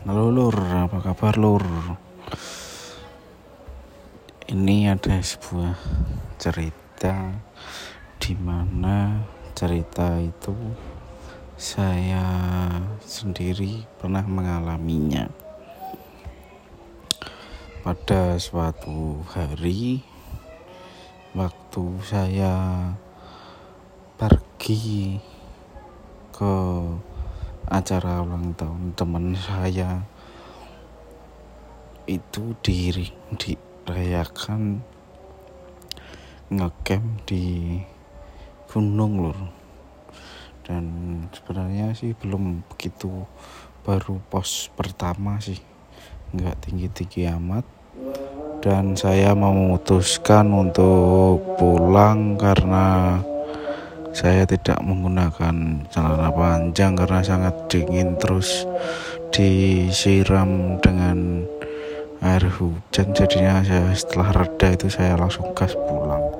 Halo lur, apa kabar lur? Ini ada sebuah cerita di mana cerita itu saya sendiri pernah mengalaminya. Pada suatu hari waktu saya pergi ke acara ulang tahun teman saya itu diri dirayakan ngecamp di gunung lur. Dan sebenarnya sih belum begitu baru pos pertama sih nggak tinggi-tinggi amat. Dan saya memutuskan untuk pulang karena saya tidak menggunakan celana panjang karena sangat dingin terus disiram dengan air hujan. Jadinya saya setelah reda itu saya langsung gas pulang